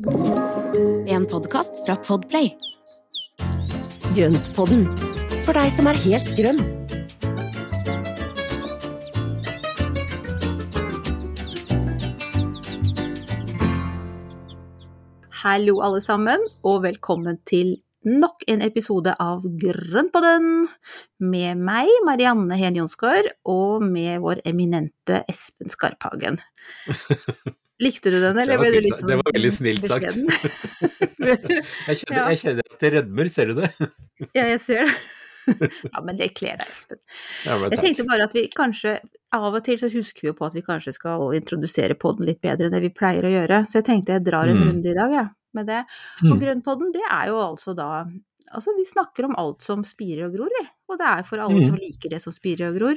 En podkast fra Podplay. Grøntpodden, for deg som er helt grønn. Hallo alle sammen, og velkommen til nok en episode av Grøntpodden. med meg, Marianne Hen Jonsgaard, og med vår eminente Espen Skarphagen. Likte du den, eller ble du litt sånn det var sånn veldig snilt sagt. Jeg kjenner, jeg kjenner at det rødmer, ser du det? ja, jeg ser det. Ja, men det kler deg, Espen. Ja, men Jeg tenkte bare at vi kanskje Av og til så husker vi jo på at vi kanskje skal introdusere podden litt bedre enn det vi pleier å gjøre, så jeg tenkte jeg drar en Mm. runde i dag, jeg, med det. Og Mm. Grønnpodden, det er jo altså da Altså, vi snakker om alt som spirer og gror, vi. Og det er for alle Mm. som liker det som spirer og gror.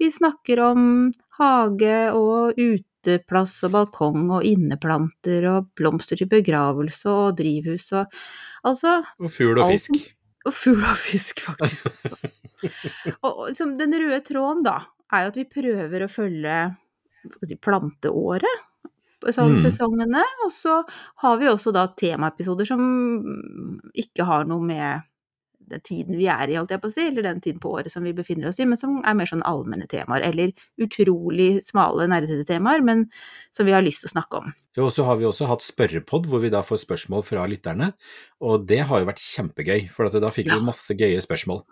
Vi snakker om hage og uteplass og balkong og inneplanter og blomster til begravelse og drivhus og Altså Og fugl og fisk. Alt, og fugl og fisk, faktisk også. og, liksom, den røde tråden, da, er jo at vi prøver å følge si, planteåret. Sånn Mm. sesongene. Og så har vi også da temaepisoder som ikke har noe med tiden vi er i, holdt jeg på å si, eller den tiden på året som vi befinner oss i, men som er mer sånn allmenne temaer, eller utrolig smale, nerdete temaer, men som vi har lyst til å snakke om. Jo, og så har vi også hatt spørrepod, hvor vi da får spørsmål fra lytterne. Og det har jo vært kjempegøy, for at da fikk Ja. vi masse gøye spørsmål.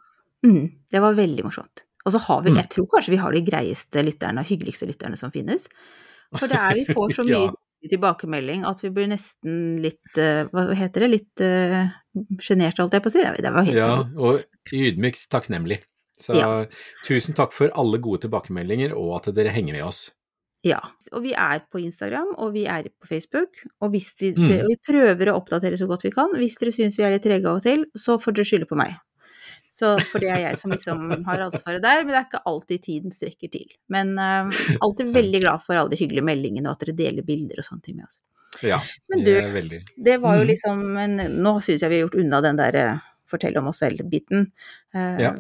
Mm, det var veldig morsomt. Og så har vi, Mm. jeg tror kanskje vi har de greieste lytterne og hyggeligste lytterne som finnes. For det er, vi får så mye Ja. Tilbakemelding at vi blir nesten litt, eh, hva heter det, litt uh, sjenert, holdt jeg på å si. Det var helt Ja, og ydmykt takknemlig. Så Ja. tusen takk for alle gode tilbakemeldinger, og at dere henger med oss. Ja. Og vi er på Instagram, og vi er på Facebook. Og vi, Mm. vi prøver å oppdatere så godt vi kan. Hvis dere syns vi er litt trege av og til, så får dere skylde på meg. Så, for det er jeg som liksom har ansvaret der, men det er ikke alltid tiden strekker til. Men uh, alltid veldig glad for alle de hyggelige meldingene, og at dere deler bilder og sånne ting med oss. Ja, Men det du, veldig Det var jo Mhm. liksom en, Nå syns jeg vi har gjort unna den der uh, fortell om oss selv-biten. Uh, Ja.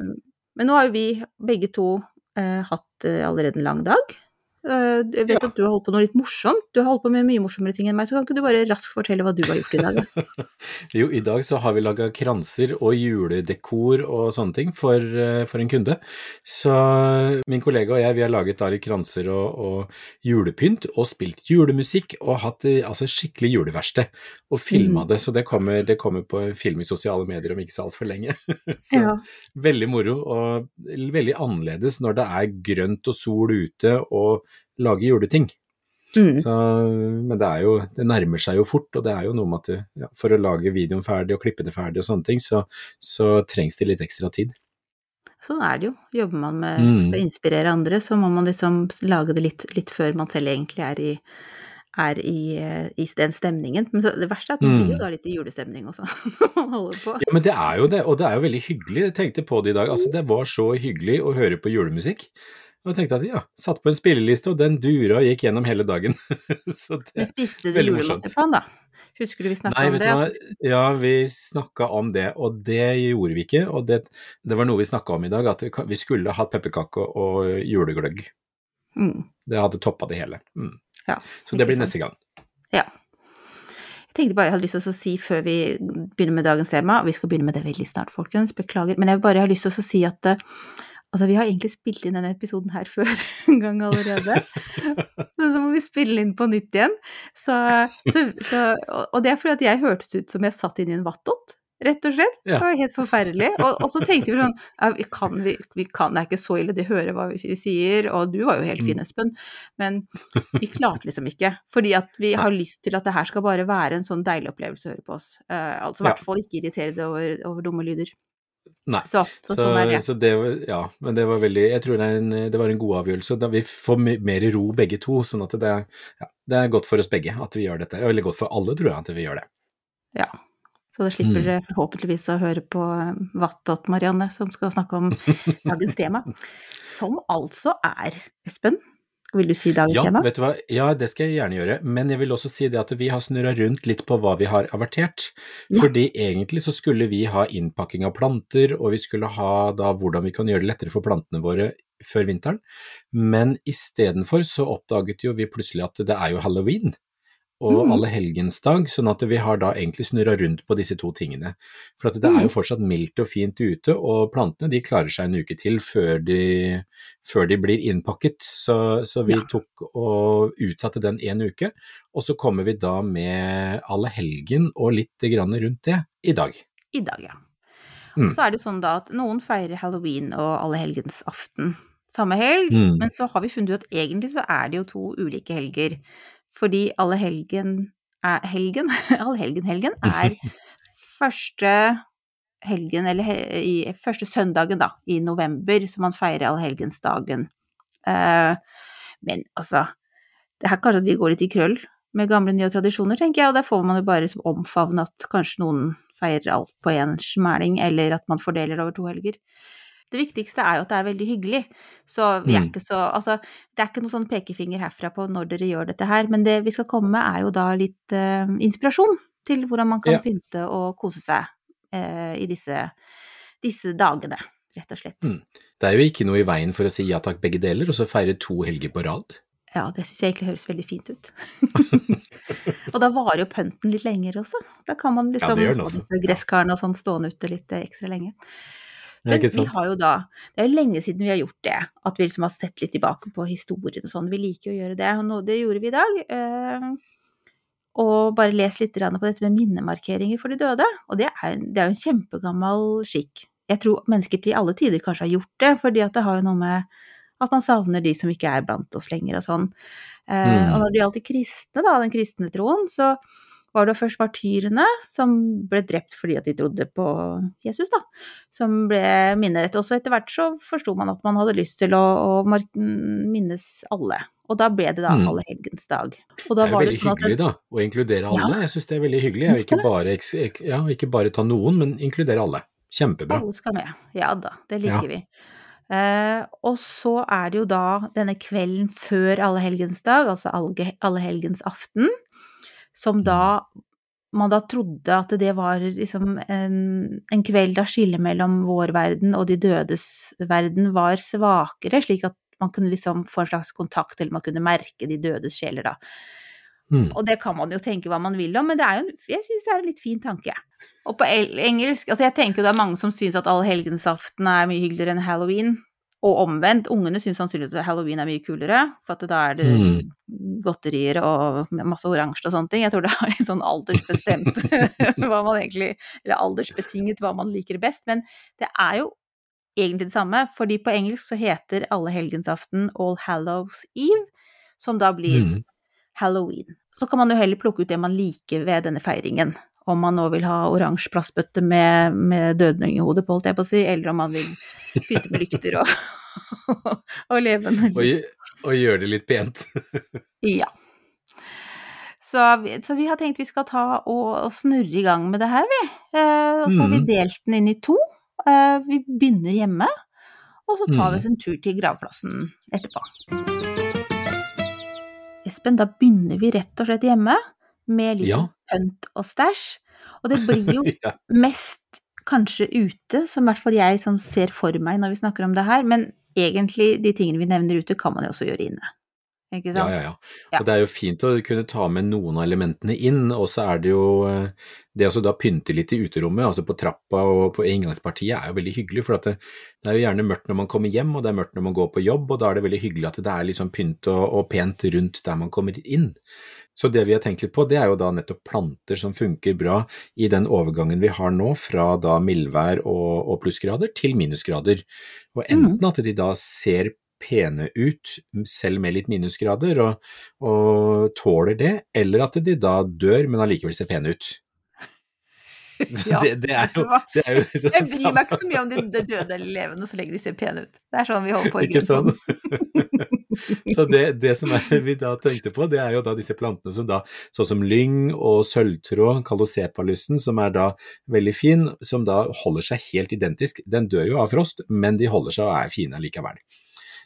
Men nå har jo vi begge to hatt allerede en lang dag. Eh, jeg vet Ja. at du har holdt på noe litt morsomt. Du har holdt på med mye morsommere ting enn meg, så kan ikke du bare raskt fortelle hva du har gjort i dag? da? Jo, i dag så har vi laga kranser og juledekor og sånne ting for, eh, for en kunde. Så min kollega og jeg vi har laget da litt kranser og, og julepynt og spilt julemusikk og hatt eh, altså skikkelig juleverksted. Og filma Mm. det, så det kommer, det kommer på film i sosiale medier om ikke så altfor lenge. så Ja. veldig moro og veldig annerledes når det er grønt og sol ute og lage juleting. Mm. Så, men det jo, det nærmer seg jo fort, og det er jo noe med at du, ja, for å lage videoen ferdig og klippe det ferdig og sånne ting, så, så trengs det litt ekstra tid. Sånn er det jo. Jobber man med Mm. skal inspirere andre, så må man liksom lage det litt, litt før man selv egentlig er i er i, eh, i den stemningen. Men så, det verste er at man blir jo Mm. da litt i julestemning også, når man holder på. Ja, men det er jo det, og det er jo veldig hyggelig. Jeg tenkte på det i dag. Altså, det var så hyggelig å høre på julemusikk. Og jeg tenkte at ja, satt på en spilleliste, og den dura og gikk gjennom hele dagen. så det Men spiste du julemarsipan, da? Husker du vi snakka om det? hva, ja, vi snakka om det, og det gjorde vi ikke. Og det, det var noe vi snakka om i dag, at vi skulle hatt pepperkake og julegløgg. Mm, Det hadde toppa det hele. Mm. ja, Så det blir sant. neste gang. Ja. Jeg tenkte bare jeg hadde lyst til å si før vi begynner med dagens tema, og vi skal begynne med det veldig snart, folkens, beklager, men jeg bare har lyst til å si at eh, altså vi har egentlig spilt inn denne episoden her før en gang allerede, så så må vi spille inn på nytt igjen. Så, så, så, og det er fordi at jeg hørtes ut som jeg satt inn i en vattdott. Rett og slett. Det var helt forferdelig. Og, og så tenkte vi sånn ja, vi kan, vi, vi kan, Det er ikke så ille, de hører hva vi sier. Og du var jo helt fin, Mm. Espen. Men vi klarte liksom ikke. Fordi at vi har lyst til at det her skal bare være en sånn deilig opplevelse å høre på oss. Uh, altså i hvert fall ikke irritere deg over, over dumme lyder. Nei. Så, så, sånn er det. så det var, ja, men det var veldig Jeg tror det, en, det var en god avgjørelse. Da vi får mer ro begge to, sånn at det, ja, det er godt for oss begge at vi gjør dette. Eller godt for alle, tror jeg, at vi gjør det. Ja. Så da slipper Mm. forhåpentligvis å høre på eh, Vattot Marianne, som skal snakke om dagens tema. Som altså er, Espen, vil du si dagens Ja, tema? vet du hva? ja, det skal jeg gjerne gjøre, men jeg vil også si det at vi har snurra rundt litt på hva vi har avertert. Ja. Fordi egentlig så skulle vi ha innpakking av planter, og vi skulle ha da hvordan vi kan gjøre det lettere for plantene våre før vinteren, men istedenfor så oppdaget jo vi plutselig at det er jo halloween. Og Mhm. allehelgensdag, sånn at vi har da egentlig snurra rundt på disse to tingene. For at det er jo fortsatt mildt og fint ute, og plantene de klarer seg en uke til før de, før de blir innpakket. Så, så vi Ja. tok og utsatte den en uke, og så kommer vi da med allehelgen og litt grann rundt det i dag. I dag, ja. Mm. Og så er det sånn da at noen feirer halloween og allehelgensaften samme helg, Mm. men så har vi funnet ut at egentlig så er det jo to ulike helger. Fordi allehelgen er helgen, allehelgenhelgen er første helgen, eller he, i første søndagen da, i november, så man feirer allehelgensdagen. Uh, men altså, det er kanskje at vi går litt i krøll med gamle nye tradisjoner, tenker jeg, og der får man jo bare omfavne at kanskje noen feirer alt på én smæling, eller at man fordeler det over to helger. Det viktigste er jo at det er veldig hyggelig, så vi er Mm. ikke så Altså, det er ikke noen sånn pekefinger herfra på når dere gjør dette her, men det vi skal komme med er jo da litt uh, inspirasjon til hvordan man kan Ja. pynte og kose seg uh, i disse, disse dagene, rett og slett. Mm. Det er jo ikke noe i veien for å si ja takk begge deler, og så feire to helger på rad. Ja, det syns jeg egentlig høres veldig fint ut. og da varer jo pønten litt lenger også. Da kan man liksom ja, få disse gresskarene og sånn stående ute litt eh, ekstra lenge. Men vi har jo da Det er jo lenge siden vi har gjort det, at vi liksom har sett litt tilbake på historien og sånn. Vi liker jo å gjøre det, og noe, det gjorde vi i dag. eh, Og bare les litt på dette med minnemarkeringer for de døde. Og det er, det er jo en kjempegammel skikk. Jeg tror mennesker til alle tider kanskje har gjort det, fordi at det har jo noe med at man savner de som ikke er blant oss lenger og sånn. Eh, Mm. Og når det gjaldt de kristne, da, den kristne troen, så var det først martyrene som ble drept fordi at de trodde på Jesus, da, som ble minnet. Og så etter hvert så forsto man at man hadde lyst til å, å minnes alle. Og da ble det da Mm. allehelgensdag. Det er jo var det veldig sånn hyggelig da, å inkludere alle. Ja. Jeg syns det er veldig hyggelig. Ikke bare, ja, ikke bare ta noen, men inkludere alle. Kjempebra. alle skal med. Ja da, det liker Ja. vi. Uh, og så er det jo da denne kvelden før allehelgensdag, altså allge- allehelgensaften, som da man da trodde at det var liksom en, en kveld da skillet mellom vår verden og de dødes verden var svakere, slik at man kunne liksom få en slags kontakt, eller man kunne merke de dødes sjeler da. Mm. Og det kan man jo tenke hva man vil om, men det er jo, en- jeg syns det er en litt fin tanke. Og på engelsk Altså, jeg tenker jo det er mange som syns at allehelgensaften er mye hyggeligere enn halloween. Og omvendt. Ungene syns sannsynligvis at halloween er mye kulere, for at da er det Mm. godterier og masse oransje og sånne ting. Jeg tror det er litt sånn aldersbestemt hva man egentlig Eller aldersbetinget hva man liker best. Men det er jo egentlig det samme, fordi på engelsk så heter alle helgensaften All Hallows Eve, som da blir Mm. halloween. Så kan man jo heller plukke ut det man liker ved denne feiringen. Om man nå vil ha oransje plastbøtte med, med dødninghode på, holdt jeg på å si, eller om man vil pynte med lykter og, og levende Og, lys. Og, og gjøre det litt pent. Ja. Så, så vi har tenkt vi skal ta og, og snurre i gang med det her, vi. Eh, og så har vi Mhm. delt den inn i to. Eh, vi begynner hjemme, og så tar vi oss en tur til gravplassen etterpå. Espen, da begynner vi rett og slett hjemme, med litt Ja. Pønt og stæsj. Og det blir jo ja. mest kanskje ute, som i hvert fall jeg liksom ser for meg når vi snakker om det her, men egentlig de tingene vi nevner ute, kan man jo også gjøre inne. Ikke sant? ja, ja. Ja. Og det er jo fint å kunne ta med noen av elementene inn, og så er det jo eh, det å da pynte litt i uterommet, altså på trappa og på inngangspartiet, er jo veldig hyggelig. For at det, det er jo gjerne mørkt når man kommer hjem, og det er mørkt når man går på jobb, og da er det veldig hyggelig at det er sånn pynt og, og pent rundt der man kommer inn. Så det vi har tenkt litt på, det er jo da nettopp planter som funker bra i den overgangen vi har nå, fra da mildvær og, og plussgrader til minusgrader. Og enten at de da ser pene ut, selv med litt minusgrader, og, og tåler det, eller at de da dør, men allikevel ser pene ut. Ja, det, det er jo, det er jo liksom Jeg bryr meg ikke så mye om de de døde eller levende, så lenge de ser pene ut. Det er sånn vi holder på i Ikke sånn? Så det, det som er, vi da tenkte på, det er jo da disse plantene som da, sånn som lyng og sølvtråd, kalosepalyssen, som er da veldig fin, som da holder seg helt identisk. Den dør jo av frost, men de holder seg og er fine likevel.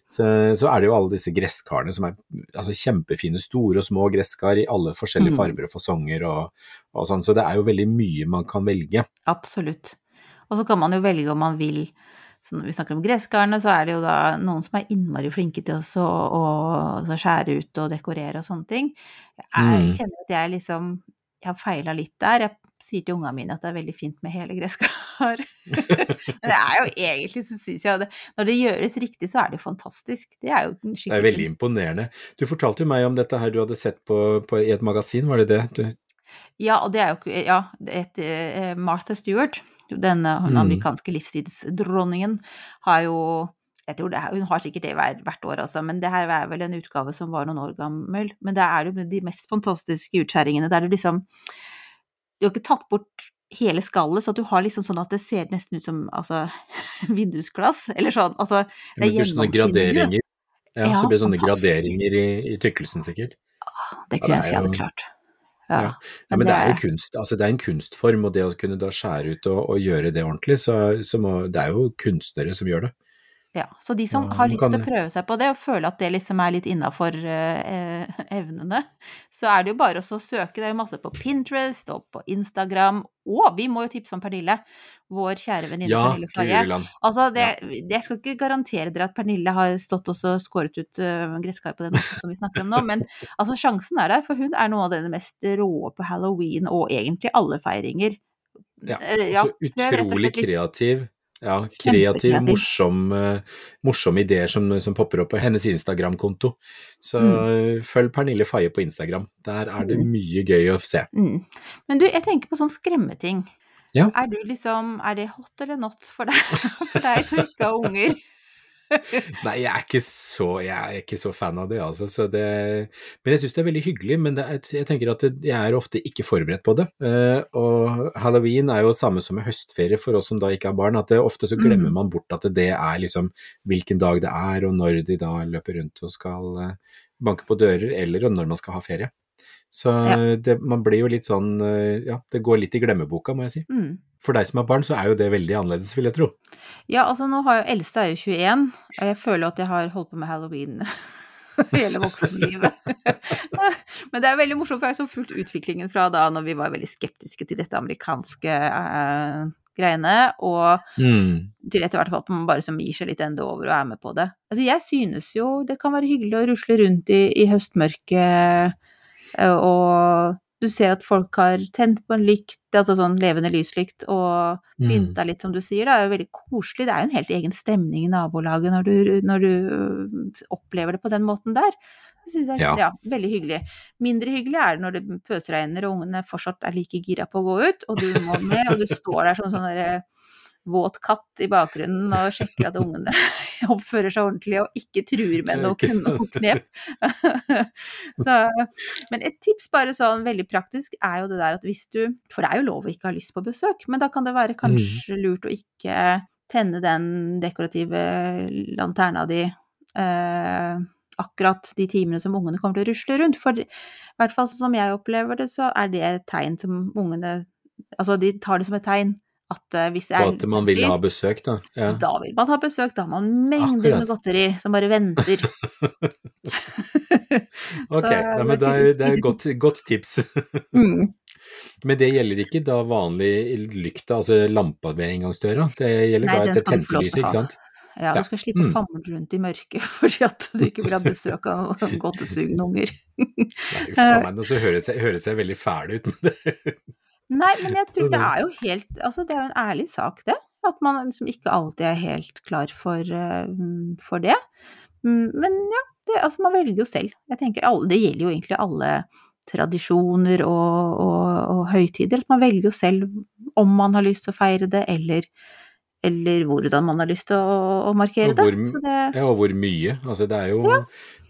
Så, så er det jo alle disse gresskarene som er altså kjempefine, store og små gresskar i alle forskjellige Mm. farger og fasonger og, og sånn, så det er jo veldig mye man kan velge. Absolutt. Og så kan man jo velge om man vil Så når vi snakker om gresskarene, så er det jo da noen som er innmari flinke til også å, å skjære ut og dekorere og sånne ting. Jeg Mm. kjenner at jeg liksom Jeg har feila litt der. Jeg sier til ungene mine at det er veldig fint med hele gresskar. Men det er jo egentlig, så syns jeg det Når det gjøres riktig, så er det jo fantastisk. Det er jo skikkelig Det er veldig imponerende. Du fortalte jo meg om dette her du hadde sett på, på, i et magasin, var det det? Du, Ja, og det er jo Ja, et, eh, Martha Stewart, denne hun Mm. amerikanske livstidsdronningen, har jo jeg tror det Hun har sikkert det hver, hvert år, altså, men det her er vel en utgave som var noen år gammel. Men det er jo de mest fantastiske utskjæringene der du liksom Du har ikke tatt bort hele skallet, så at du har liksom sånn at det ser nesten ut som altså, vindusglass, eller sånn. Altså, det er graderinger. Ja, Ja, så blir det sånne fantastisk. graderinger i, i tykkelsen, sikkert. Det Ja, kunne det jeg si jeg hadde klart. Ja. Ja. Ja, men det er jo kunst, altså det er en kunstform, og det å kunne da skjære ut og, og gjøre det ordentlig, så, så må, det er jo kunstnere som gjør det. Ja, så de som har lyst til å prøve seg på det, og føle at det liksom er litt innafor eh, evnene, så er det jo bare å søke. Det er jo masse på Pinterest og på Instagram. Og vi må jo tipse om Pernille, vår kjære venninne Ja, Pernille Faye. Altså, det, Jeg skal ikke garantere dere at Pernille har stått og skåret ut uh, gresskar på den måten som vi snakker om nå, men altså, sjansen er der, for hun er noe av det mest rå på halloween, og egentlig alle feiringer. Ja, Eh, så utrolig kreativ. Ja, kreativ, morsom, eh, morsomme ideer som, som popper opp på hennes Instagram-konto. Så Mm. følg Pernille Faye på Instagram. Der er det mye gøy å se. Mm. Men du, jeg tenker på sånn skremmeting. Ja. Er du liksom, er det hot eller not for deg, for deg som ikke har unger? Nei, jeg er ikke så, jeg er ikke så fan av det, altså. Så det, men jeg syns det er veldig hyggelig. Men er, jeg tenker at jeg er ofte ikke forberedt på det. Eh, og halloween er jo samme som med høstferie for oss som da ikke har barn. At det, ofte så glemmer Mm. man bort at det er liksom hvilken dag det er, og når de da løper rundt og skal eh, banke på dører, eller når man skal ha ferie. Så Ja. det, man blir jo litt sånn eh, Ja, det går litt i glemmeboka, må jeg si. Mm. For deg som har barn, så er jo det veldig annerledes, vil jeg tro. Ja, altså nå har jo eldste er jo 21, og jeg føler at jeg har holdt på med halloween hele voksenlivet. Men det er veldig morsomt, for jeg har så fulgt utviklingen fra da når vi var veldig skeptiske til dette amerikanske eh, greiene, og Mm. til etter hvert fall at man bare som gir seg litt ende over og er med på det. Altså jeg synes jo det kan være hyggelig å rusle rundt i, i høstmørket, og du ser at folk har tent på en lykt, altså sånn levende lyslykt, og Mm. pynta litt, som du sier. Det er jo veldig koselig. Det er jo en helt egen stemning i nabolaget når du, når du øh, opplever det på den måten der. Det synes jeg Ja. ja. veldig hyggelig. Mindre hyggelig er det når det pøsregner og ungene fortsatt er like gira på å gå ut, og du må med, og du står der som sånn derre våt katt i bakgrunnen og sjekker at ungene oppfører seg ordentlig og ikke truer med noe, knep. Så, men et tips bare sånn veldig praktisk er jo det der at hvis du For det er jo lov å ikke ha lyst på besøk, men da kan det være kanskje lurt å ikke tenne den dekorative lanterna di eh, akkurat de timene som ungene kommer til å rusle rundt. For i hvert fall sånn som jeg opplever det, så er det et tegn som ungene Altså, de tar det som et tegn at eh, hvis jeg at man vil ha besøk, da. Ja. da vil man ha besøk, da har man mengder Akkurat. med godteri som bare venter. Ok, nei, men det er, det er et godt, godt tips. Mm. Men det gjelder ikke da vanlig lykta, altså lampa ved inngangsdøra? Det gjelder Nei, da et tentelys, ikke sant? Ja, Ja. du skal slippe å Mm. famle rundt i mørket fordi at du ikke vil ha besøk av godtesugne unger. Nei, uff a meg, nå høres jeg, høres jeg veldig fæl ut, men det Nei, men jeg tror det er jo helt Altså, det er jo en ærlig sak, det. At man liksom ikke alltid er helt klar for, eh, for det. Mm, Men ja, det, altså man velger jo selv. Jeg tenker alle, Det gjelder jo egentlig alle tradisjoner og, og, og høytider. At man velger jo selv om man har lyst til å feire det, eller, eller hvordan man har lyst til å, å markere Og hvor- det Ja, og hvor mye. Altså, det er jo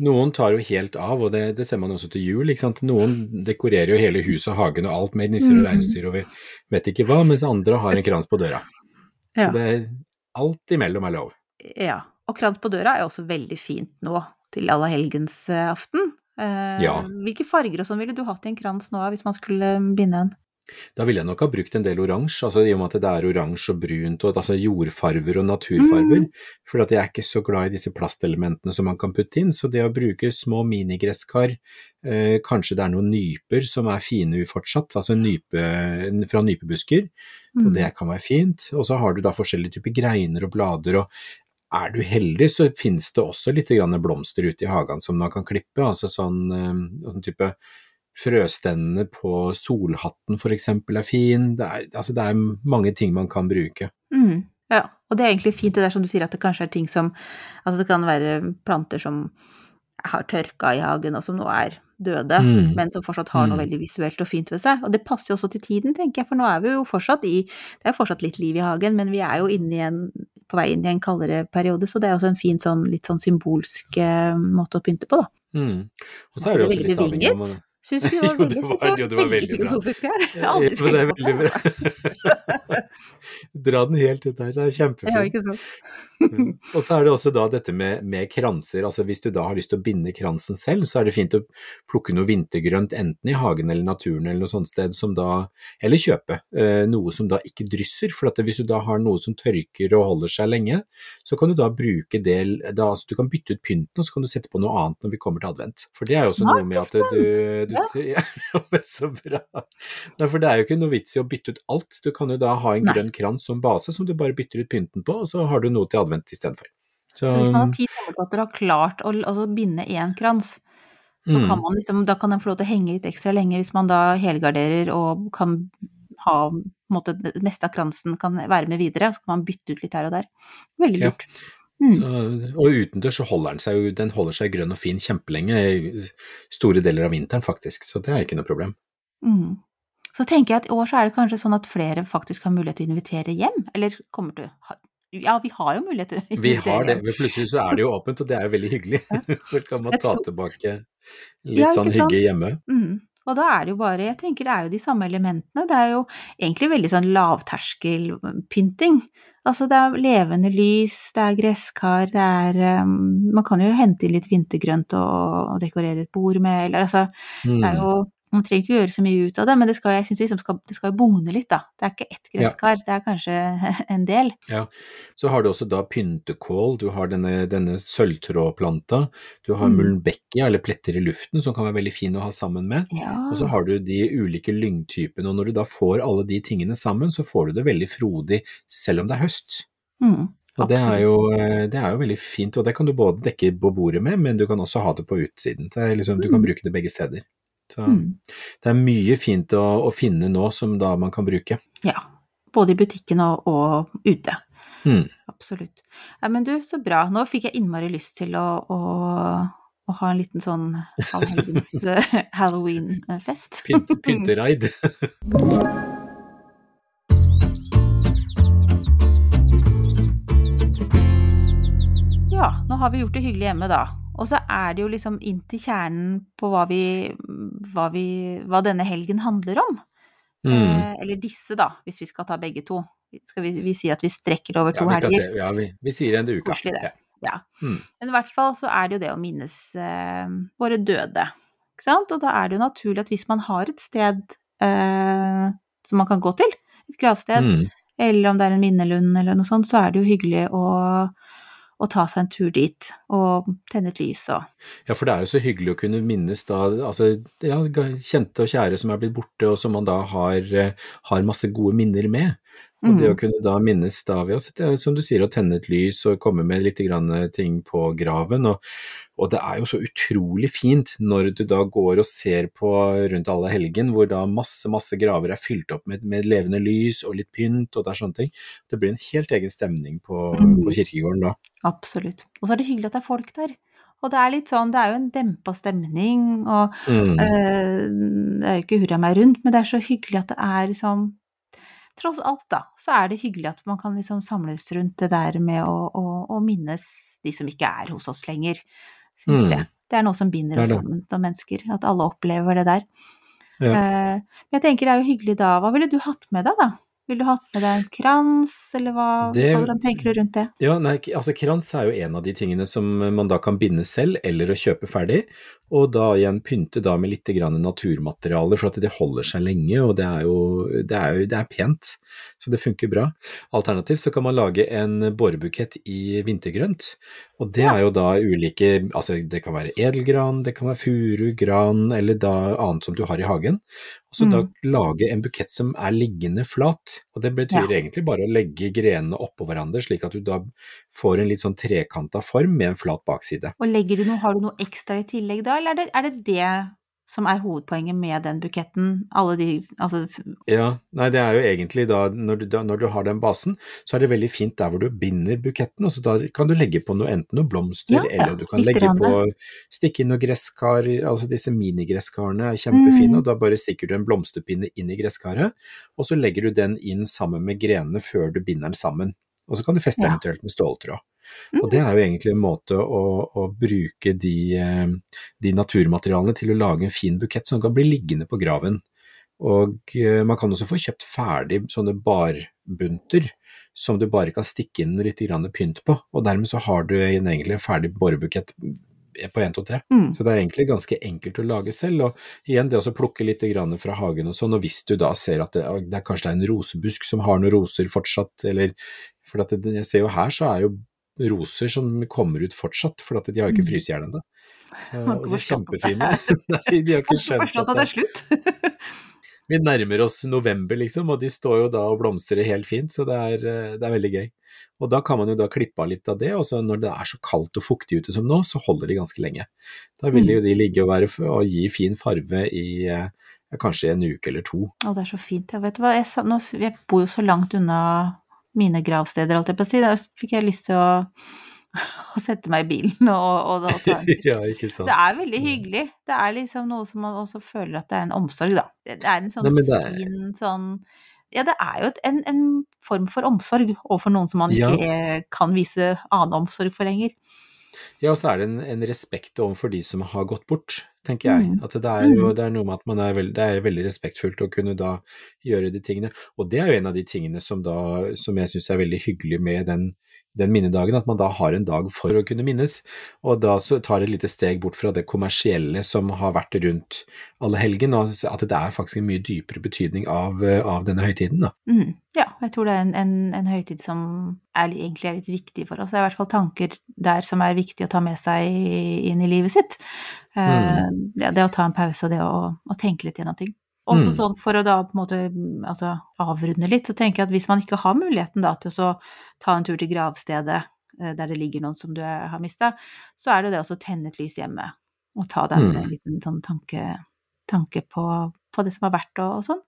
Noen tar jo helt av, og det, det ser man også til jul. Noen dekorerer jo hele huset og hagen og alt med nisser og Mhm. reinsdyr og vi vet ikke hva, mens andre har en krans på døra. Ja. Så det er alt imellom er lov. Ja. Og krans på døra er også veldig fint nå til allehelgensaften. Eh, Ja. Hvilke farger og sånn ville du hatt i en krans nå hvis man skulle binde en? Da ville jeg nok ha brukt en del oransje, altså i og med at det er oransje og brunt, og altså jordfarver og naturfarver. Mm. For jeg er ikke så glad i disse plastelementene som man kan putte inn, så det å bruke små minigresskar, eh, kanskje det er noen nyper som er fine fortsatt, altså nype, fra nypebusker, og Mm. det kan være fint. Og så har du da forskjellige typer greiner og blader, og er du heldig så finnes det også litt blomster ute i hagen som man kan klippe, altså sånn, eh, sånn type frøstendene på solhatten eksempel er fin, det er, altså det er mange ting man kan bruke. Mm, ja, og det er egentlig fint det der som du sier at det kanskje er ting som Altså det kan være planter som har tørka i hagen og som nå er døde, Mm. men som fortsatt har noe Mm. veldig visuelt og fint ved seg. Og det passer jo også til tiden, tenker jeg, for nå er vi jo fortsatt i Det er jo fortsatt litt liv i hagen, men vi er jo inne i en på vei inn i en kaldere periode, så det er også en fin sånn litt sånn symbolsk eh, måte å pynte på, da. Mm. Og så er det også litt avhengig av. Syns det var Jo, det var- jo, det var veldig bra. filosofisk her? Ja, men det er veldig bra. Dra den helt ut der, det er kjempefint. Mm. Og så er det også da dette med, med kranser, altså hvis du da har lyst til å binde kransen selv, så er det fint å plukke noe vintergrønt enten i hagen eller naturen eller noe sånt sted som da, eller kjøpe eh, noe som da ikke drysser, for at hvis du da har noe som tørker og holder seg lenge, så kan du da bruke det, da, altså du kan bytte ut pynten og så kan du sette på noe annet når vi kommer til advent. For det er jo også Smart, noe med at du, du ja. men så bra. Nei, for det er jo ikke noe vits i å bytte ut alt, du kan jo da ha en Nei. grønn krans som base som du bare bytter ut pynten på, og så har du noe til advent istedenfor. Så hvis man har ti tommeltotter og har klart å altså, binde én krans, så Mm. kan man liksom, da kan den få lov til å henge litt ekstra lenge hvis man da helgarderer og kan ha måte, meste av kransen kan være med videre, så kan man bytte ut litt her og der. Veldig Ja. Mm. Så, og utendørs så holder den seg jo den holder seg grønn og fin kjempelenge, store deler av vinteren faktisk, så det er ikke noe problem. Mm. Så tenker jeg at i år så er det kanskje sånn at flere faktisk har mulighet til å invitere hjem, eller kommer til å Ja, vi har jo mulighet til å Vi har det, men plutselig så er det jo åpent, og det er jo veldig hyggelig. så kan man ta tilbake litt ja, sånn hygge hjemme. Mm. Og da er det jo bare, jeg tenker det er jo de samme elementene, det er jo egentlig veldig sånn lavterskelpynting. Altså det er levende lys, det er gresskar, det er um, Man kan jo hente inn litt vintergrønt og, og dekorere et bord med, eller altså Mm. Det er jo Man trenger ikke gjøre så mye ut av det, men det skal, jeg synes liksom skal, det skal bone litt, da. Det er ikke ett Ja. gresskar, det er kanskje en del. Ja. Så har du også da pyntekål, du har denne, denne sølvtrådplanta, du har Mm. mulmbekkia eller pletter i luften som kan være veldig fin å ha sammen med. Ja. Og så har du de ulike lyngtypene, og når du da får alle de tingene sammen, så får du det veldig frodig selv om det er høst. Mm, Og det er, jo, eh, det er jo veldig fint, og det kan du både dekke på bordet med, men du kan også ha det på utsiden. Det liksom, du kan Mm. bruke det begge steder. Så Mm. det er mye fint å, å finne nå som da man kan bruke. Ja. Både i butikken og, og ute. Mm. Absolutt. Ja, men du, så bra. Nå fikk jeg innmari lyst til å, å, å ha en liten sånn halvhelgens eh, halloween-fest. Pynt. Ja, nå har vi gjort det hyggelig hjemme, da. Og så er det jo liksom inn til kjernen på hva vi hva, vi, hva denne helgen handler om. Mm. Eh, eller disse, da, hvis vi skal ta begge to. Skal vi, vi si at vi strekker det over to ja, helger? se, ja, vi, vi sier en uke. Koselig, det. Ja. Ja. Mm. Men i hvert fall så er det jo det å minnes eh, våre døde. Ikke sant? Og da er det jo naturlig at hvis man har et sted eh, som man kan gå til, et gravsted, Mm. eller om det er en minnelund eller noe sånt, så er det jo hyggelig å, å ta seg en tur dit og tenne et lys og Ja, for det er jo så hyggelig å kunne minnes da altså, ja, kjente og kjære som er blitt borte, og som man da har, eh, har masse gode minner med. Og det å Mm. kunne da minnes da ved å sitte, som du sier, å tenne et lys og komme med litt grann ting på graven. Og, og det er jo så utrolig fint når du da går og ser på rundt alle helgen, hvor da masse, masse graver er fylt opp med, med levende lys og litt pynt og det er sånne ting. Det blir en helt egen stemning på, Mm. på kirkegården da. Absolutt. Og så er det hyggelig at det er folk der. Og det er litt sånn, det er jo en dempa stemning, og Mm. øh, det er jo ikke hurra meg rundt, men det er så hyggelig at det er liksom Tross alt, da, så er det hyggelig at man kan liksom samles rundt det der med å, å, å minnes de som ikke er hos oss lenger, syns Mm. det. Det er noe som binder er oss sammen som mennesker, at alle opplever det der. Ja. Uh, men jeg tenker det er jo hyggelig da, hva ville du hatt med deg, da? Ville du hatt med deg en krans, eller hva, Det- hvordan tenker du rundt det? Ja, nei, altså krans er jo en av de tingene som man da kan binde selv, eller å kjøpe ferdig, og da igjen pynte da med litt naturmaterialer, for at det holder seg lenge, og det er jo, det er jo det er pent, så det funker bra. Alternativt så kan man lage en borebukett i vintergrønt, og det er jo da ulike, altså det kan være edelgran, det kan være furu, gran, eller da annet som du har i hagen, så da lage en bukett som er liggende flat, og det betyr Ja. egentlig bare å legge grenene oppå hverandre, slik at du da får en litt sånn trekanta form med en flat bakside. Og legger du noe, har du noe ekstra i tillegg da, eller er det er det, det som er hovedpoenget med den buketten? Alle de, altså Ja, nei det er jo egentlig da når, du, da, når du har den basen, så er det veldig fint der hvor du binder buketten, og så da kan du legge på noe, enten noe blomster, Ja, eller du kan legge på, stikke inn noe gresskar, altså disse minigresskarene er kjempefine, Mm. og da bare stikker du en blomsterpinne inn i gresskaret, og så legger du den inn sammen med grenene før du binder den sammen. Og så kan du feste Ja. eventuelt med ståltråd. Mm. Og det er jo egentlig en måte å, å bruke de, eh, de naturmaterialene til å lage en fin bukett som kan bli liggende på graven. Og eh, man kan også få kjøpt ferdig sånne barbunter som du bare kan stikke inn litt grann pynt på, og dermed så har du en, egentlig en ferdig borebukett på 1, 2, 3. mm. Så det er egentlig ganske enkelt å lage selv, og igjen det å plukke litt fra hagen og sånn, og hvis du da ser at det, det er kanskje det er en rosebusk som har noen roser fortsatt, eller for at det, jeg ser jo her så er jo roser som kommer ut fortsatt, for at de har jo ikke Mm. fryst i hjel ennå. De er kjempefine. Nei, de har ikke skjønt at det er slutt? Vi nærmer oss november, liksom, og de står jo da og blomstrer helt fint, så det er, eh, det er veldig gøy. Og da kan man jo da klippe av litt av det, og så når det er så kaldt og fuktig ute som nå, så holder de ganske lenge. Da vil jo de ligge og, være, og gi fin farve i eh, kanskje en uke eller to. Å, det er så fint. Jeg vet hva, jeg, sa, nå, jeg bor jo så langt unna mine gravsteder, holdt jeg på å si. Da fikk jeg lyst til å, å sette meg i bilen og, og, og ta en tur. ja, ikke sant. Det er veldig hyggelig. Det er liksom noe som man også føler at det er en omsorg, da. Det det er en sånn Nei, er- fin sånn Ja, det er jo en, en form for omsorg overfor noen som man ikke eh, kan vise annen omsorg for lenger. Ja, og så er det en, en respekt overfor de som har gått bort, tenker jeg. Mm. At det er jo det er noe med at man er veld, det er veldig respektfullt å kunne da gjøre de tingene. Og det er jo en av de tingene som da, som jeg syns er veldig hyggelig med den, den minnedagen, at man da har en dag for å kunne minnes. Og da så tar et lite steg bort fra det kommersielle som har vært rundt alle helgen, og at det er faktisk en mye dypere betydning av, av denne høytiden, da. Mm. Ja, jeg tror det er en, en, en høytid som er, egentlig er litt viktig for oss. Det er i hvert fall tanker der som er viktig å ta med seg inn i livet sitt. Eh, det, det å ta en pause og det å, å tenke litt gjennom ting. Også Mm. sånn for å da på en måte altså, avrunde litt, så tenker jeg at hvis man ikke har muligheten da til å så ta en tur til gravstedet eh, der det ligger noen som du er- har mista, så er det det å tenne et lys hjemme og ta deg Mm. en liten sånn tanke, tanke på, på det som har vært og, og sånn.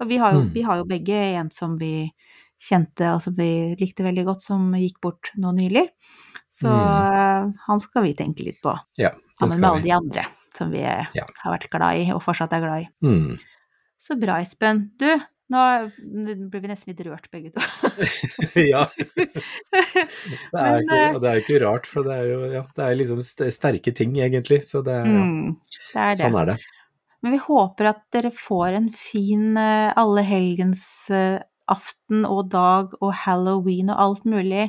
Og vi har, jo, Mm. vi har jo begge en som vi kjente og som vi likte veldig godt, som gikk bort nå nylig. Så mm. han skal vi tenke litt på, Ja, sammen med alle de andre som vi eh, Ja. har vært glad i, og fortsatt er glad i. Mm. Så bra, Espen. Du, nå blir vi nesten litt rørt begge to. ja. Det er, ikke, eh, det er jo ikke rart, for det er jo ja, det er liksom sterke ting, egentlig. Så det ja, Mm, det er det. sånn er det. Men vi håper at dere får en fin alle allehelgens aften og dag og halloween og alt mulig,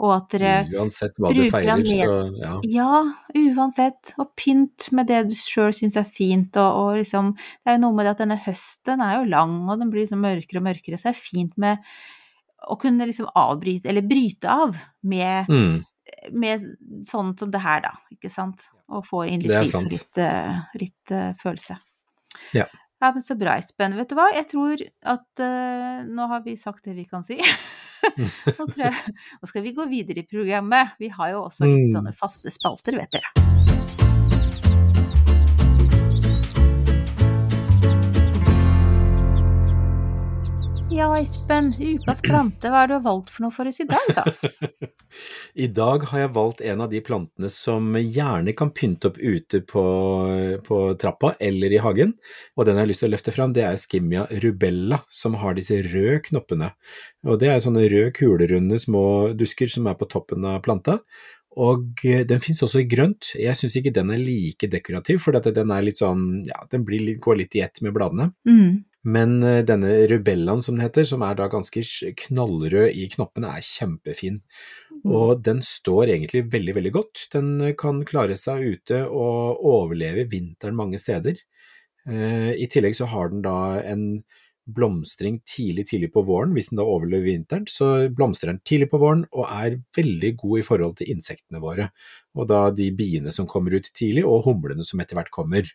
og at dere Uansett hva du feirer, så ja. Ja, uansett. Og pynt med det du sjøl syns er fint, og, og liksom Det er jo noe med det at denne høsten er jo lang, og den blir liksom mørkere og mørkere, så det er fint med å kunne liksom avbryte, eller bryte av, med, Mm, med sånn som det her, da, ikke sant? Og få inn litt lys og litt, eh, litt eh, følelse. Ja. Ja, men Så bra, Espen. Vet du hva, jeg tror at uh, nå har vi sagt det vi kan si. nå, tror jeg, nå skal vi gå videre i programmet. Vi har jo også litt Mm. sånne faste spalter, vet dere. Ja, Espen. Ukas plante, hva har du valgt for noe for oss i dag, da? I dag har jeg valgt en av de plantene som gjerne kan pynte opp ute på, på trappa eller i hagen, og den jeg har lyst til å løfte fram, det er Skimmia rubella, som har disse røde knoppene. Og det er sånne røde, kulerunde små dusker som er på toppen av planta. Og eh, den finnes også i grønt. Jeg syns ikke den er like dekorativ, for den er sånn, ja, den blir litt, går litt i ett med bladene. Mm. Men eh, denne rubellaen som den heter, som er da ganske knallrød i knoppene, er kjempefin. Og den står egentlig veldig, veldig godt. Den eh, kan klare seg ute og overleve vinteren mange steder. Eh, I tillegg så har den da en blomstring tidlig, tidlig på våren. Hvis den da overlever vinteren, så blomstrer den tidlig på våren og er veldig god i forhold til insektene våre. Og da de biene som kommer ut tidlig, og humlene som etter hvert kommer.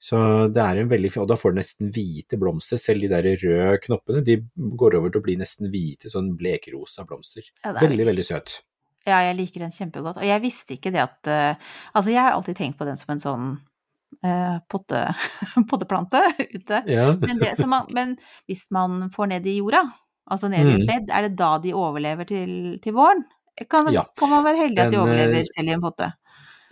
Så det er en veldig fin, og da får du nesten hvite blomster. Selv de der røde knoppene, de går over til å bli nesten hvite, sånn blekrosa blomster. Ja, Veldig, veldig søt. Ja, jeg liker den kjempegodt. Og jeg visste ikke det at uh, Altså, jeg har alltid tenkt på den som en sånn eh, potte, potteplante ute. Ja. Men, det man, men hvis man får ned i jorda, altså ned i Mm. et bed, er det da de overlever til, til våren? Kan, Ja. kan man være heldig at de eh, overlever selv i en potte?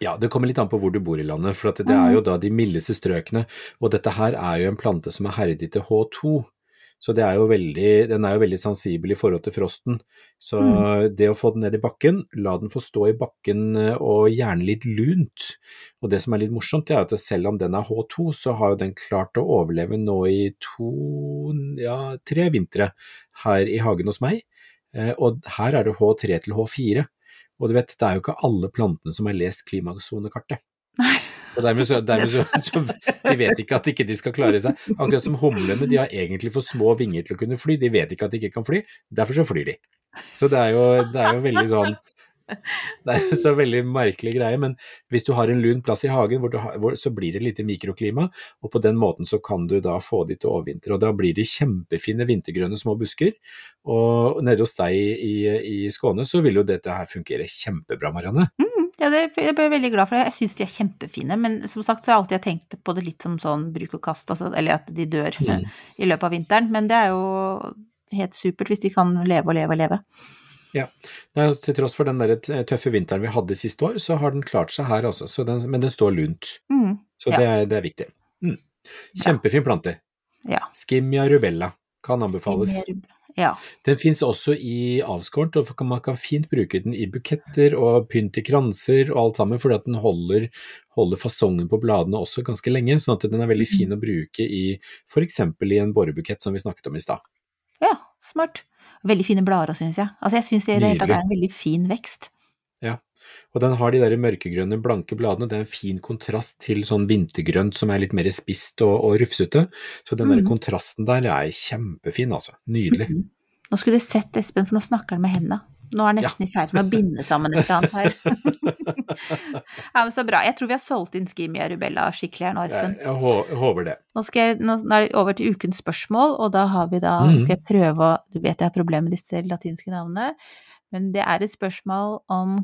Ja, det kommer litt an på hvor du bor i landet, for at det er jo da de mildeste strøkene, og dette her er jo en plante som er herdig til H2, så det er jo veldig, den er jo veldig sensibel i forhold til frosten. Så det å få den ned i bakken, la den få stå i bakken eh, og gjerne litt lunt. Og det som er litt morsomt, det er at selv om den er H2, så har jo den klart å overleve nå i to, ja, tre vintre her i hagen hos meg. Eh, Og her er det H3 til H4. Og du vet, det er jo ikke alle plantene som har lest klimasonekartet. Og dermed så, dermed så, så de vet ikke at ikke de skal klare seg. Akkurat som humlene, de har egentlig for små vinger til å kunne fly, de vet ikke at de ikke kan fly, derfor så flyr de. Så det er jo, det er jo veldig sånn det er så veldig merkelig greie, men hvis du har en lun plass i hagen, hvor du har, hvor, så blir det et lite mikroklima, og på den måten så kan du da få de til å overvintre. Og da blir de kjempefine vintergrønne små busker. Og nede hos deg i, i Skåne så vil jo dette her fungere kjempebra, Marianne. Ja, det jeg ble veldig glad for. Jeg syns de er kjempefine, men som sagt så har jeg alltid tenkt på det litt som sånn bruk og kast, altså, eller at de dør Mm. i løpet av vinteren. Men det er jo helt supert hvis de kan leve og leve og leve. Nei, altså, til tross for den der tøffe vinteren vi hadde sist år, så har den klart seg her, altså. Så den, men den står lunt. Mm. Så Ja. det, er, det er viktig. Mm. Kjempefin plante. Ja. Skimmia rubella kan anbefales. Ja. Den fins også i avskårent, og man kan fint bruke den i buketter og pynt i kranser og alt sammen, fordi at den holder, holder fasongen på bladene også ganske lenge, sånn at den er veldig fin å bruke i f.eks. i en borebukett som vi snakket om i stad. ja, smart. Veldig fine blader òg, syns jeg. Altså, jeg syns det det er en veldig fin vekst. Ja, Og den har de der mørkegrønne, blanke bladene, det er en fin kontrast til sånn vintergrønt som er litt mer spist og, og rufsete. Så den der Mhm. kontrasten der er kjempefin, altså. Nydelig. Mhm. Nå skulle du sett Espen, for nå snakker han med hendene. Nå er han nesten i ferd med å binde sammen et eller annet her. ja, men så bra. Jeg tror vi har solgt inn Skimia rubella skikkelig her nå, Espen. jeg jeg håper det. Nå, jeg, nå er det over til ukens spørsmål, og da har vi da mm. skal jeg prøve å Du vet jeg har problemer med disse latinske navnene, men det er et spørsmål om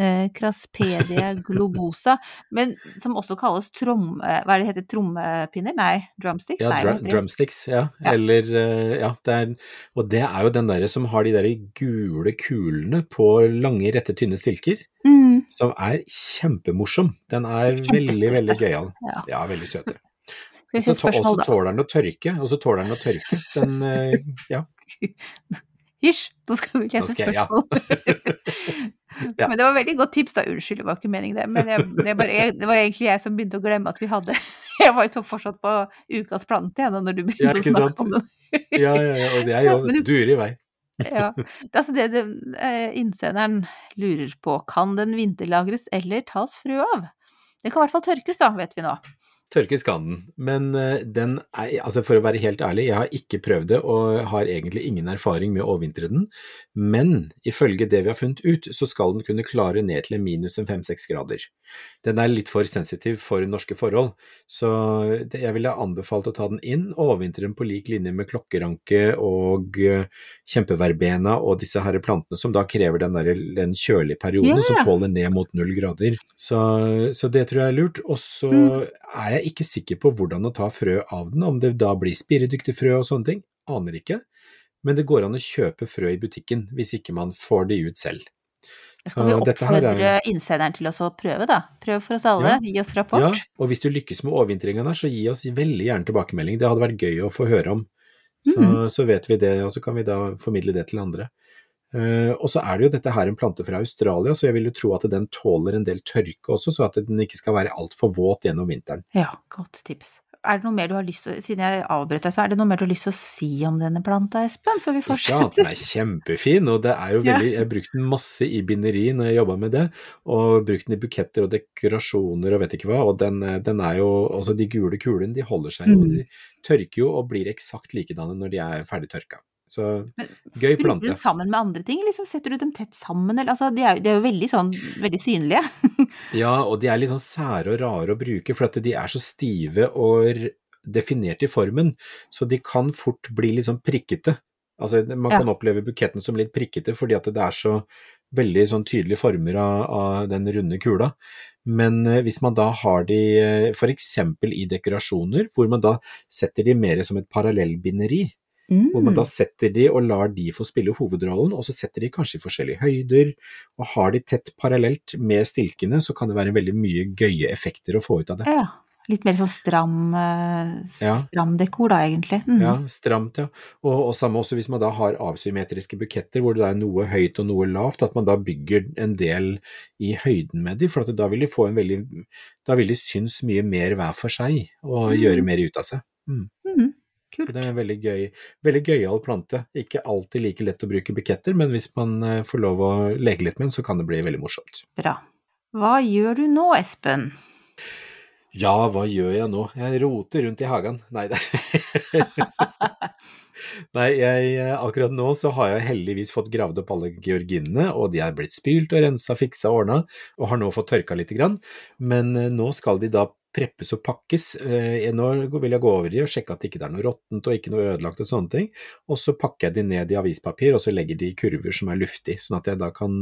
eh, Craspedia globosa, men som også kalles trom... eh, Hva er det heter? Trommepinner? Nei, drumsticks? Ja, drum, drumsticks, ja. Ja. Eller eh, Ja, det er Og det er jo den derre som har de der gule kulene på lange, rette, tynne stilker, Mm, som er kjempemorsom. Den er veldig, veldig gøyal. Ja. Ja, veldig søte. Og så tåler den å tørke. Og så tåler den å tørke. Den eh, Ja. Hysj, nå skal vi lese skal spørsmål. ja. Ja. Men det var veldig godt tips, da. Unnskyld, det var ikke meningen det. Men jeg, det, bare, jeg, det var egentlig jeg som begynte å glemme at vi hadde Jeg var jo så fortsatt på ukas plante jeg, da, når du begynte Ja, å snakke sant? om det. Ja, ja, ja. Og det er jo durer i vei. Ja. Det, er altså det, det eh, innsenderen lurer på, kan den vinterlagres eller tas frø av? Den kan i hvert fall tørkes, da, vet vi nå. Tørkes kan den, men eh, den er, altså for å være helt ærlig, jeg har ikke prøvd det og har egentlig ingen erfaring med å overvintre den, men ifølge det vi har funnet ut, så skal den kunne klare ned til minus en 5-6 grader. Den er litt for sensitiv for norske forhold, så jeg ville anbefalt å ta den inn og overvintre den på lik linje med klokkeranke og eh, kjempeverbena og disse her plantene som da krever den, der, den kjølige perioden yeah. som tåler ned mot null grader. Så, så det tror jeg er lurt. Og så Mm. er jeg ikke sikker på hvordan å ta frø av den, om det da blir spiredyktig frø og sånne ting. Aner ikke. Men det går an å kjøpe frø i butikken hvis ikke man får de ut selv. Skal vi oppfordre er- innsenderen til å prøve, da? Prøv for oss alle, Ja. gi oss Ja, rapport. og hvis du lykkes med overvintringen der, så gi oss veldig gjerne tilbakemelding. Det hadde vært gøy å få høre om. Så, mm. så vet vi det, og så kan vi da formidle det til andre. Eh, og så er det jo dette her en plante fra Australia, så jeg vil jo tro at den tåler en del tørke også, så at den ikke skal være altfor våt gjennom vinteren. Ja, godt tips. er det noe mer du har lyst til Siden jeg avbrøt deg, så er det noe mer du har lyst til å si om denne planta, Espen, før vi Ja, den er kjempefin, og det er jo veldig Jeg har brukt den masse i binderi når jeg jobba med det, og brukt den i buketter og dekorasjoner og vet ikke hva, og den, eh, den er jo Altså, de gule kulene, de holder seg jo, Mm. de tørker jo og blir eksakt likedanne når de er ferdig tørka. Så Men gøy Bruker du dem sammen med andre ting, liksom setter du dem tett sammen, eller altså, de er, de er jo veldig sånn, veldig synlige. Ja, og de er litt sånn sære og rare å bruke, for at de er så stive og definert i formen, så de kan fort bli litt sånn prikkete. Altså, man Ja. kan oppleve buketten som litt prikkete fordi at det er så veldig sånn tydelige former av, av den runde kula. Men eh, hvis man da har de f.eks. for eksempel i dekorasjoner, hvor man da setter de mer som et parallellbinderi, hvor man Mm. da setter de og lar de få spille hovedrollen, og så setter de kanskje i forskjellige høyder, og har de tett parallelt med stilkene, så kan det være veldig mye gøye effekter å få ut av det. Ja. Litt mer sånn stram, eh, stram dekor, da, egentlig. Mm. Ja, stramt, ja. Og, og samme også hvis man da har avsymmetriske buketter hvor det er noe høyt og noe lavt, at man da bygger en del i høyden med de, for at da vil de få en veldig Da vil de synes mye mer hver for seg, og Mm. gjøre mer ut av seg. Mm. Mhm. Så det er en veldig gøy, veldig gøyal plante. Ikke alltid like lett å bruke buketter, men hvis man eh, får lov å leke litt med den, så kan det bli veldig morsomt. Bra. Hva gjør du nå, Espen? Ja, hva gjør jeg nå? Jeg roter rundt i hagen. Nei, det Nei, jeg, eh, akkurat nå så har jeg heldigvis fått gravd opp alle georginene, og de er blitt spylt og rensa, fiksa og ordna, og har nå fått tørka lite grann. Men eh, nå skal de da preppes og pakkes. Eh, Nå vil jeg gå over i og sjekke at det ikke er noe råttent og ikke noe ødelagt og sånne ting. Og så pakker jeg de ned i avispapir, og så legger de i kurver som er luftig, sånn at jeg da kan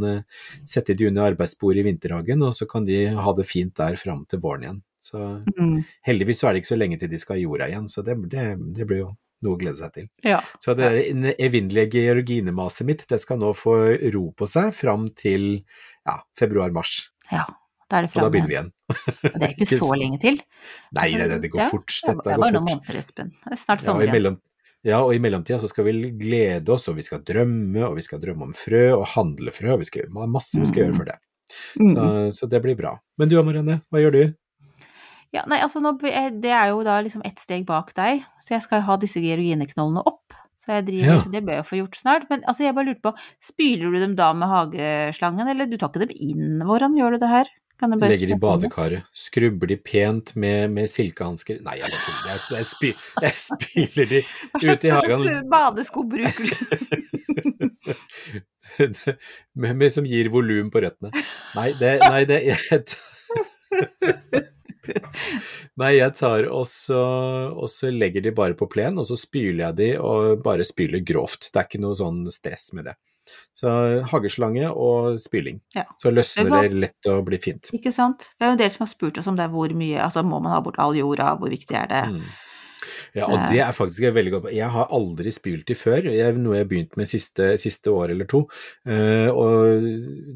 sette de under arbeidsbordet i vinterhagen, og så kan de ha det fint der fram til våren igjen. Så Mm. heldigvis så er det ikke så lenge til de skal i jorda igjen, så det, det, det blir jo noe å glede seg til. Ja. Så det der evinnelige georginemaset mitt, det skal nå få ro på seg fram til ja, februar-mars. ja. Da er det Og da begynner vi igjen. Og Det er ikke så lenge til. Nei, det, det, nei, det går ja, fort. Det er bare noen fort. måneder, Espen. Det er snart Ja, sommer igjen. ja, og i mellomtida så skal vi glede oss, og vi skal drømme, og vi skal drømme om frø og handle frø, og vi skal gjøre masse vi skal gjøre for det. Så, Mm. så det blir bra. Men du Marianne, hva gjør du? Ja, nei, altså nå, det er jo da liksom ett steg bak deg, så jeg skal ha disse georgineknollene opp. Så jeg driver, Ja. så det bør jeg få gjort snart. Men altså, jeg bare lurte på, spyler du dem da med hageslangen, eller du tar ikke dem inn? Hvordan gjør du det her? Legger de i det? badekaret, skrubber de pent med, med silkehansker Nei, jeg bare tuller. Jeg, spy, jeg spyler de ut i hva slags badesko bruker du? med, med som gir volum på røttene. Nei, det, nei, det jeg, Nei, jeg tar og så, legger de bare på plen, og så spyler jeg de, og bare spyler grovt. Det er ikke noe sånn stress med det. Så hageslange og spyling. Ja. Så løsner Det det lett og blir fint. Ikke sant? Det er jo en del som har spurt oss om det er hvor mye, altså må man ha bort all jorda, hvor viktig er det? Mm. Ja, og det er faktisk et veldig godt Jeg har aldri spylt de før, jeg, noe jeg har begynt med siste, siste år eller to. eh, og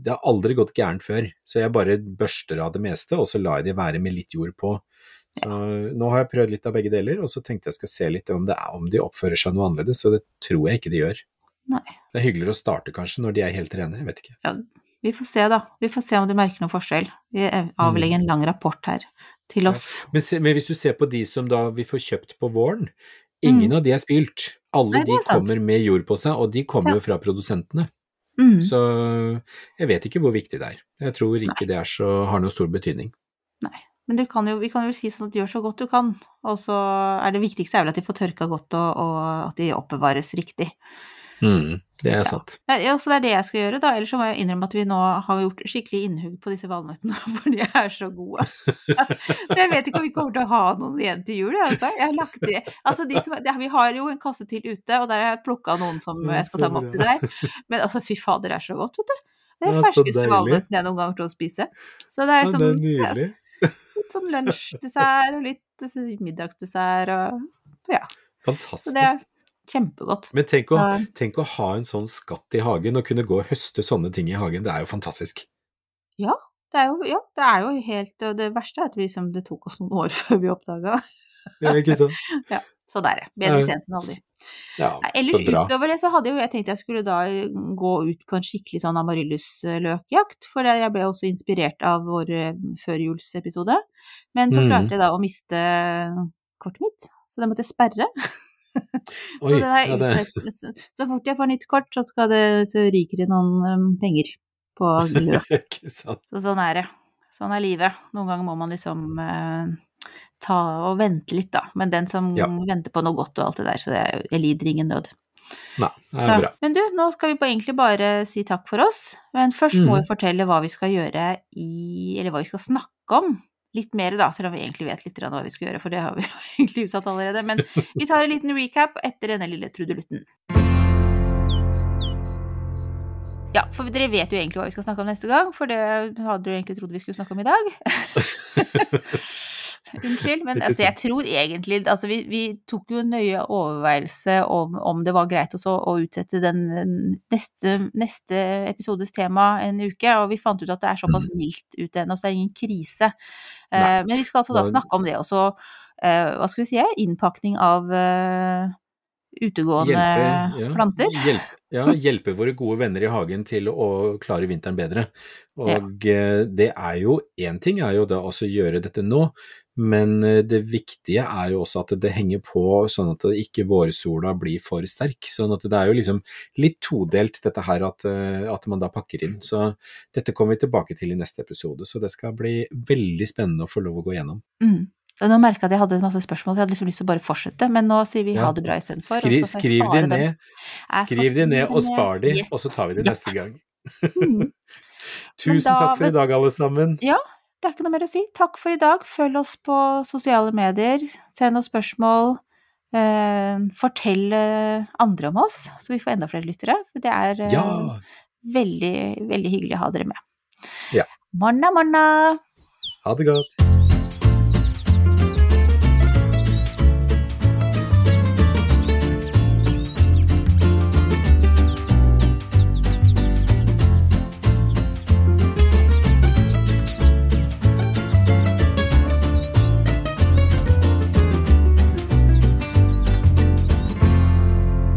det har aldri gått gærent før, så jeg bare børster av det meste, og så lar jeg de være med litt jord på. Så nå har jeg prøvd litt av begge deler, og så tenkte jeg skal se litt om, det er, om de oppfører seg noe annerledes, og det tror jeg ikke de gjør. Nei. Det er hyggeligere å starte kanskje når de er helt rene, jeg vet ikke. Ja, vi får se da. Vi får se om du merker noen forskjell. Vi avlegger en lang rapport her til oss. Men, se, men hvis du ser på de som da vi får kjøpt på våren, ingen av de er spilt. Alle Mm. Nei, de er kommer med jord på seg, og de kommer Ja. jo fra produsentene. Mm. Så jeg vet ikke hvor viktig det er. Jeg tror ikke det er så, har noe stor betydning. Nei. Men du kan jo, vi kan jo si sånn at gjør så godt du kan, og så er det viktigste er vel at de får tørka godt, og, og at de oppbevares riktig. Mm, det er Ja. sant. Ja, så det er det jeg skal gjøre, da. Ellers så må jeg innrømme at vi nå har gjort skikkelig innhugg på disse valnøttene, for de er så gode. Så jeg vet ikke om vi kommer til å ha noen igjen til jul, altså. Jeg har lagt det. altså de som, vi har jo en kasse til ute, og der har jeg plukka noen som jeg skal ta med opp til deg. Men altså, fy fader, det er så godt, vet du. Det er Ja, ferskeste valnøtten jeg noen gang har til å spise. Så det er Ja, sånn det er nydelig. litt sånn lunsjdessert og litt middagsdessert og ja. Så Fantastisk. det er kjempegodt. Men tenk å, Ja. tenk å ha en sånn skatt i hagen, og kunne gå og høste sånne ting i hagen. Det er jo fantastisk. Det er jo, ja, det er jo helt Og det verste er at vi liksom, det tok oss noen år før vi oppdaga Ja, ikke sant? Så der, ja. Bedre sent enn aldri. Ja, Ellers utover det så hadde jo jeg tenkt jeg skulle da gå ut på en skikkelig sånn amaryllis-løkjakt, for jeg ble også inspirert av vår eh, førjulsepisode. Men så Mhm. klarte jeg da å miste kortet mitt, så det måtte jeg sperre. Oi, så, ja, det, så, så fort jeg får nytt kort, så, det, så ryker det noen um, penger på giro. Så sånn er det. Sånn er livet. Noen ganger må man liksom eh, ta og vente litt, da. Men den som Ja. venter på noe godt og alt det der, så det jeg lider ingen nød. Nei, det Så, er bra. men du, nå skal vi på egentlig bare si takk for oss. Men først må mm. vi fortelle hva vi skal gjøre i Eller hva vi skal snakke om. Litt mer, da, selv om vi egentlig vet litt hva vi skal gjøre, for det har vi jo egentlig utsatt allerede. Men vi tar en liten recap etter denne lille trudelutten. Ja, for dere vet jo egentlig hva vi skal snakke om neste gang, for det hadde du egentlig trodd vi skulle snakke om i dag. Unnskyld, men altså, jeg tror egentlig Altså, vi, vi tok jo nøye overveielse om, om det var greit også å utsette den neste, neste episodes tema en uke, og vi fant ut at det er såpass mildt ute ennå, så det er ingen krise. Uh, men vi skal altså da snakke om det også. Uh, hva skal vi si? Innpakning av uh, utegående Hjelpe, ja, planter. Hjelpe, ja, hjelpe våre gode venner i hagen til å klare vinteren bedre. Og ja. det er jo én ting er jo da også gjøre dette nå, men eh, det viktige er jo også at det henger på sånn at ikke vårsola blir for sterk. Sånn at det er jo liksom litt todelt dette her at, eh, at man da pakker inn. Så dette kommer vi tilbake til i neste episode, så det skal bli veldig spennende å få lov å gå gjennom. Mm. Nå merka jeg at jeg hadde masse spørsmål, så jeg hadde liksom lyst til å bare fortsette, men nå sier vi ha det bra istedenfor. Skri, skriv de ned, skriv de ned og spar de, Yes. og så tar vi det neste gang. Mm. Tusen da- takk for i dag, alle sammen. Ja, det er ikke noe mer å si. Takk for i dag. Følg oss på sosiale medier. Send oss spørsmål. Eh, fortell eh, andre om oss, så vi får enda flere lyttere. Det er eh, Ja! veldig, veldig hyggelig å ha dere med. Ja. Morna, morna! Ha det godt.